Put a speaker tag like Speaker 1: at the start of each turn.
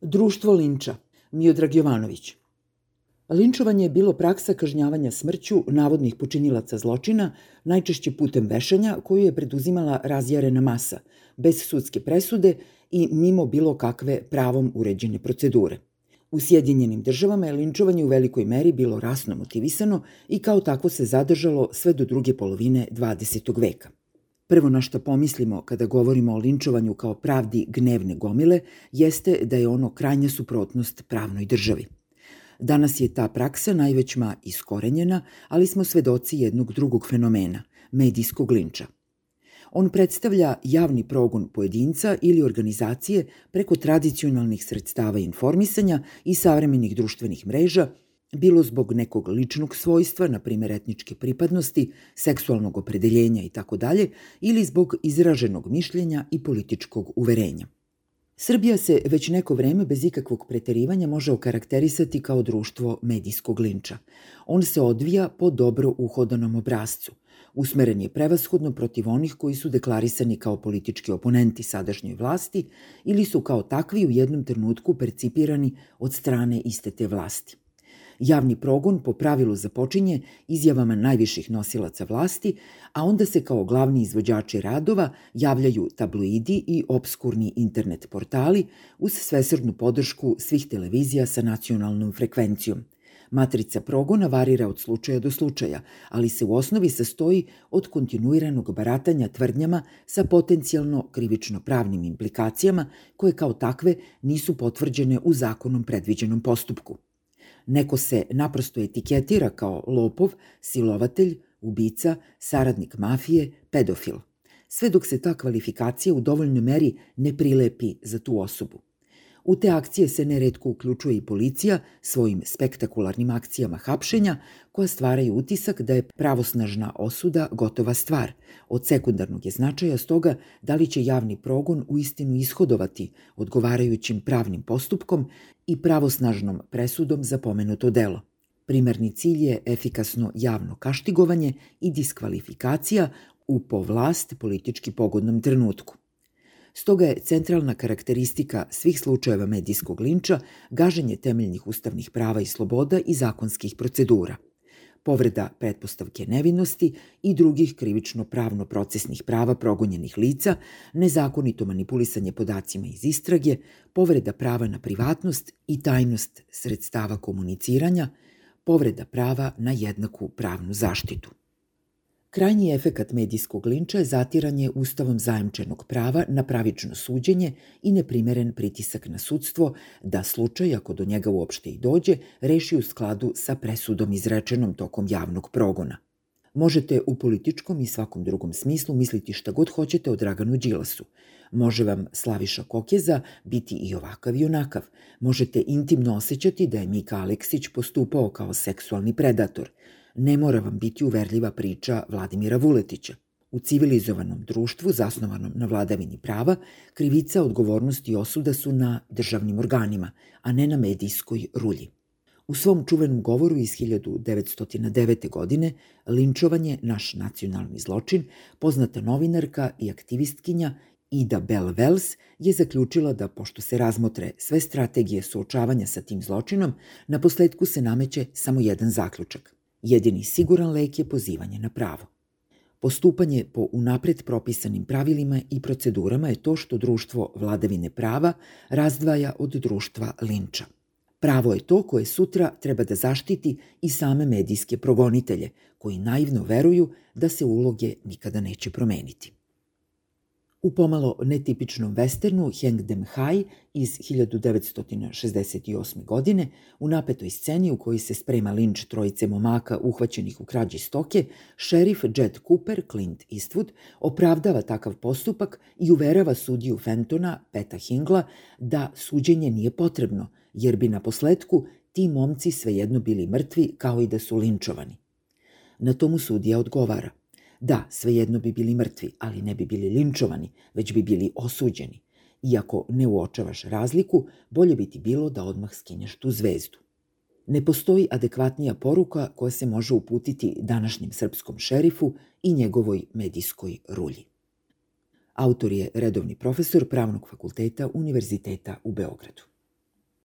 Speaker 1: Društvo linča, Miodrag Jovanović. Linčovanje je bilo praksa kažnjavanja smrću navodnih počinilaca zločina, najčešće putem vešanja koju je preduzimala razjarena masa, bez sudske presude i mimo bilo kakve pravom uređene procedure. U Sjedinjenim državama je linčovanje u velikoj meri bilo rasno motivisano i kao takvo se zadržalo sve do druge polovine 20. veka. Prvo na što pomislimo kada govorimo o linčovanju kao pravdi gnevne gomile jeste da je ono krajnja suprotnost pravnoj državi. Danas je ta praksa najvećma iskorenjena, ali smo svedoci jednog drugog fenomena, medijskog linča. On predstavlja javni progon pojedinca ili organizacije preko tradicionalnih sredstava informisanja i savremenih društvenih mreža bilo zbog nekog ličnog svojstva, na primjer etničke pripadnosti, seksualnog opredeljenja i tako dalje, ili zbog izraženog mišljenja i političkog uverenja. Srbija se već neko vreme bez ikakvog preterivanja može okarakterisati kao društvo medijskog linča. On se odvija po dobro uhodanom obrazcu. Usmeren je prevashodno protiv onih koji su deklarisani kao politički oponenti sadašnjoj vlasti ili su kao takvi u jednom trenutku percipirani od strane iste te vlasti. Javni progon po pravilu započinje izjavama najviših nosilaca vlasti, a onda se kao glavni izvođači radova javljaju tabloidi i obskurni internet portali uz svesrdnu podršku svih televizija sa nacionalnom frekvencijom. Matrica progona varira od slučaja do slučaja, ali se u osnovi sastoji od kontinuiranog baratanja tvrdnjama sa potencijalno krivično pravnim implikacijama koje kao takve nisu potvrđene u zakonom predviđenom postupku. Neko se naprosto etiketira kao lopov, silovatelj, ubica, saradnik mafije, pedofil. Sve dok se ta kvalifikacija u dovoljnoj meri ne prilepi za tu osobu. U te akcije se neretko uključuje i policija svojim spektakularnim akcijama hapšenja koja stvaraju utisak da je pravosnažna osuda gotova stvar. Od sekundarnog je značaja stoga da li će javni progon u istinu ishodovati odgovarajućim pravnim postupkom i pravosnažnom presudom za pomenuto delo. Primarni cilj je efikasno javno kaštigovanje i diskvalifikacija u po vlast politički pogodnom trenutku. Stoga je centralna karakteristika svih slučajeva medijskog linča gaženje temeljnih ustavnih prava i sloboda i zakonskih procedura povreda pretpostavke nevinosti i drugih krivično-pravno procesnih prava progonjenih lica, nezakonito manipulisanje podacima iz istrage, povreda prava na privatnost i tajnost sredstava komuniciranja, povreda prava na jednaku pravnu zaštitu. Krajnji efekat medijskog linča je zatiranje ustavom zajemčenog prava na pravično suđenje i neprimeren pritisak na sudstvo da slučaj, ako do njega uopšte i dođe, reši u skladu sa presudom izrečenom tokom javnog progona. Možete u političkom i svakom drugom smislu misliti šta god hoćete o Draganu Đilasu. Može vam Slaviša Kokeza biti i ovakav i onakav. Možete intimno osjećati da je Mika Aleksić postupao kao seksualni predator – ne mora vam biti uverljiva priča Vladimira Vuletića. U civilizovanom društvu, zasnovanom na vladavini prava, krivica, odgovornost i osuda su na državnim organima, a ne na medijskoj rulji. U svom čuvenom govoru iz 1909. godine linčovanje naš nacionalni zločin, poznata novinarka i aktivistkinja Ida Bell Wells je zaključila da pošto se razmotre sve strategije suočavanja sa tim zločinom, na posledku se nameće samo jedan zaključak. Jedini siguran lek je pozivanje na pravo. Postupanje po unapred propisanim pravilima i procedurama je to što društvo vladavine prava razdvaja od društva linča. Pravo je to koje sutra treba da zaštiti i same medijske progonitelje, koji naivno veruju da se uloge nikada neće promeniti. U pomalo netipičnom westernu Heng Dem Hai iz 1968. godine, u napetoj sceni u kojoj se sprema linč trojice momaka uhvaćenih u krađi stoke, šerif Jed Cooper, Clint Eastwood, opravdava takav postupak i uverava sudiju Fentona, Peta Hingla, da suđenje nije potrebno, jer bi na posledku ti momci svejedno bili mrtvi kao i da su linčovani. Na tomu sudija odgovara – Da, svejedno bi bili mrtvi, ali ne bi bili linčovani, već bi bili osuđeni. Iako ne uočavaš razliku, bolje bi ti bilo da odmah skinješ tu zvezdu. Ne postoji adekvatnija poruka koja se može uputiti današnjem srpskom šerifu i njegovoj medijskoj rulji. Autor je redovni profesor Pravnog fakulteta Univerziteta u Beogradu.